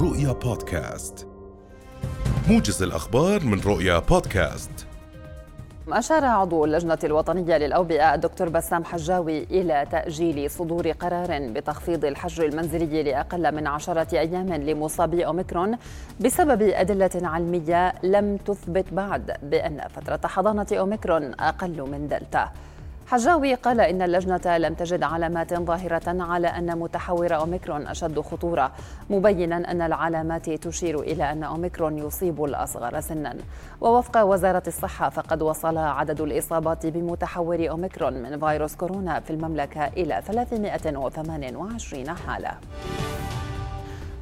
رؤيا بودكاست. موجز الأخبار من رؤيا بودكاست. أشار عضو اللجنة الوطنية للأوبئة الدكتور بسام حجاوي إلى تأجيل صدور قرار بتخفيض الحجر المنزلي لأقل من عشرة أيام لمصابي أوميكرون بسبب أدلة علمية لم تثبت بعد بأن فترة حضانة أوميكرون أقل من دلتا. حجاوي قال إن اللجنة لم تجد علامات ظاهرة على أن متحور أوميكرون أشد خطورة مبينا أن العلامات تشير إلى أن أوميكرون يصيب الأصغر سنا. ووفق وزارة الصحة فقد وصل عدد الإصابات بمتحور أوميكرون من فيروس كورونا في المملكة إلى 328 حالة.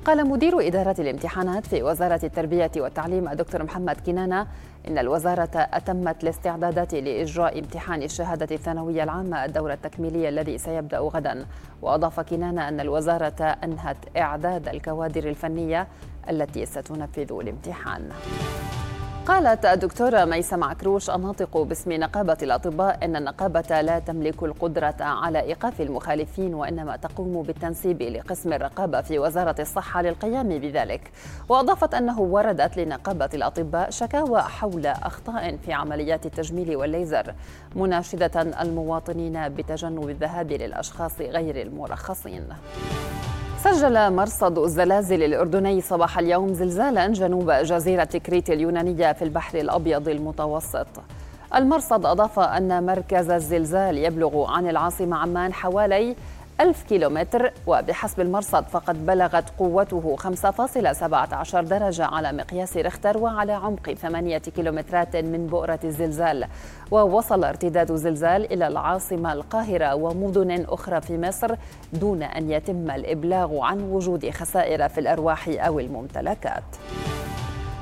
قال مدير إدارة الامتحانات في وزارة التربية والتعليم الدكتور محمد كنانة إن الوزارة أتمت الاستعدادات لإجراء امتحان الشهادة الثانوية العامة الدورة التكميلية الذي سيبدأ غدا. وأضاف كنانة أن الوزارة أنهت إعداد الكوادر الفنية التي ستنفذ الامتحان. قالت الدكتورة ميسم عكروش الناطق باسم نقابة الأطباء أن النقابة لا تملك القدرة على إيقاف المخالفين وإنما تقوم بالتنسيب لقسم الرقابة في وزارة الصحة للقيام بذلك. وأضافت أنه وردت لنقابة الأطباء شكاوى حول أخطاء في عمليات التجميل والليزر مناشدة المواطنين بتجنب الذهاب للأشخاص غير المرخصين. سجل مرصد الزلازل الأردني صباح اليوم زلزالا جنوب جزيرة كريت اليونانية في البحر الأبيض المتوسط. المرصد أضاف أن مركز الزلزال يبلغ عن العاصمة عمان حوالي ألف كيلومتر وبحسب المرصد فقد بلغت قوته 5.17 درجة على مقياس ريختر وعلى عمق 8 كيلومترات من بؤرة الزلزال. ووصل ارتداد الزلزال إلى العاصمة القاهرة ومدن أخرى في مصر دون أن يتم الإبلاغ عن وجود خسائر في الأرواح أو الممتلكات.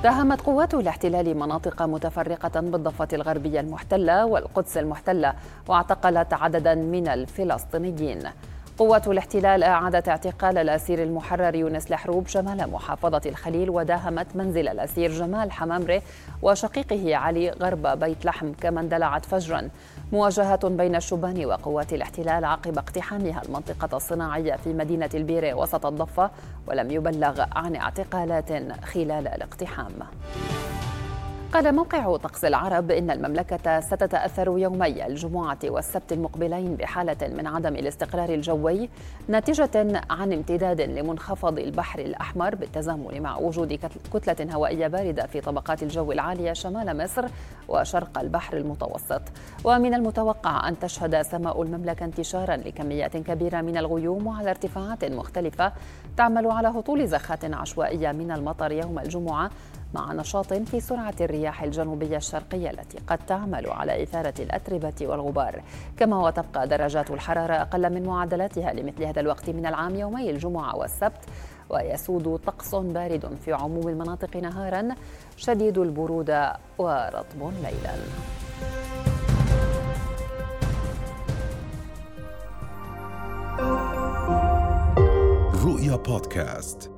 داهمت قوات الاحتلال مناطق متفرقة بالضفة الغربية المحتلة والقدس المحتلة واعتقلت عددا من الفلسطينيين. قوات الاحتلال أعادت اعتقال الأسير المحرر يونس الحروب شمال محافظة الخليل وداهمت منزل الأسير جمال حمامري وشقيقه علي غرب بيت لحم كما اندلعت فجرا. مواجهة بين الشبان وقوات الاحتلال عقب اقتحامها المنطقة الصناعية في مدينة البيرة وسط الضفة ولم يبلغ عن اعتقالات خلال الاقتحام. قال موقع طقس العرب إن المملكة ستتأثر يومي الجمعة والسبت المقبلين بحالة من عدم الاستقرار الجوي ناتجة عن امتداد لمنخفض البحر الأحمر بالتزامن مع وجود كتلة هوائية باردة في طبقات الجو العالية شمال مصر وشرق البحر المتوسط. ومن المتوقع أن تشهد سماء المملكة انتشارا لكميات كبيرة من الغيوم وعلى ارتفاعات مختلفة تعمل على هطول زخات عشوائية من المطر يوم الجمعة مع نشاط في سرعة الرياح الجنوبية الشرقية التي قد تعمل على إثارة الأتربة والغبار. كما وتبقى درجات الحرارة أقل من معدلاتها لمثل هذا الوقت من العام يومي الجمعة والسبت ويسود طقس بارد في عموم المناطق نهارا شديد البرودة ورطب ليلا. رؤيا بودكاست.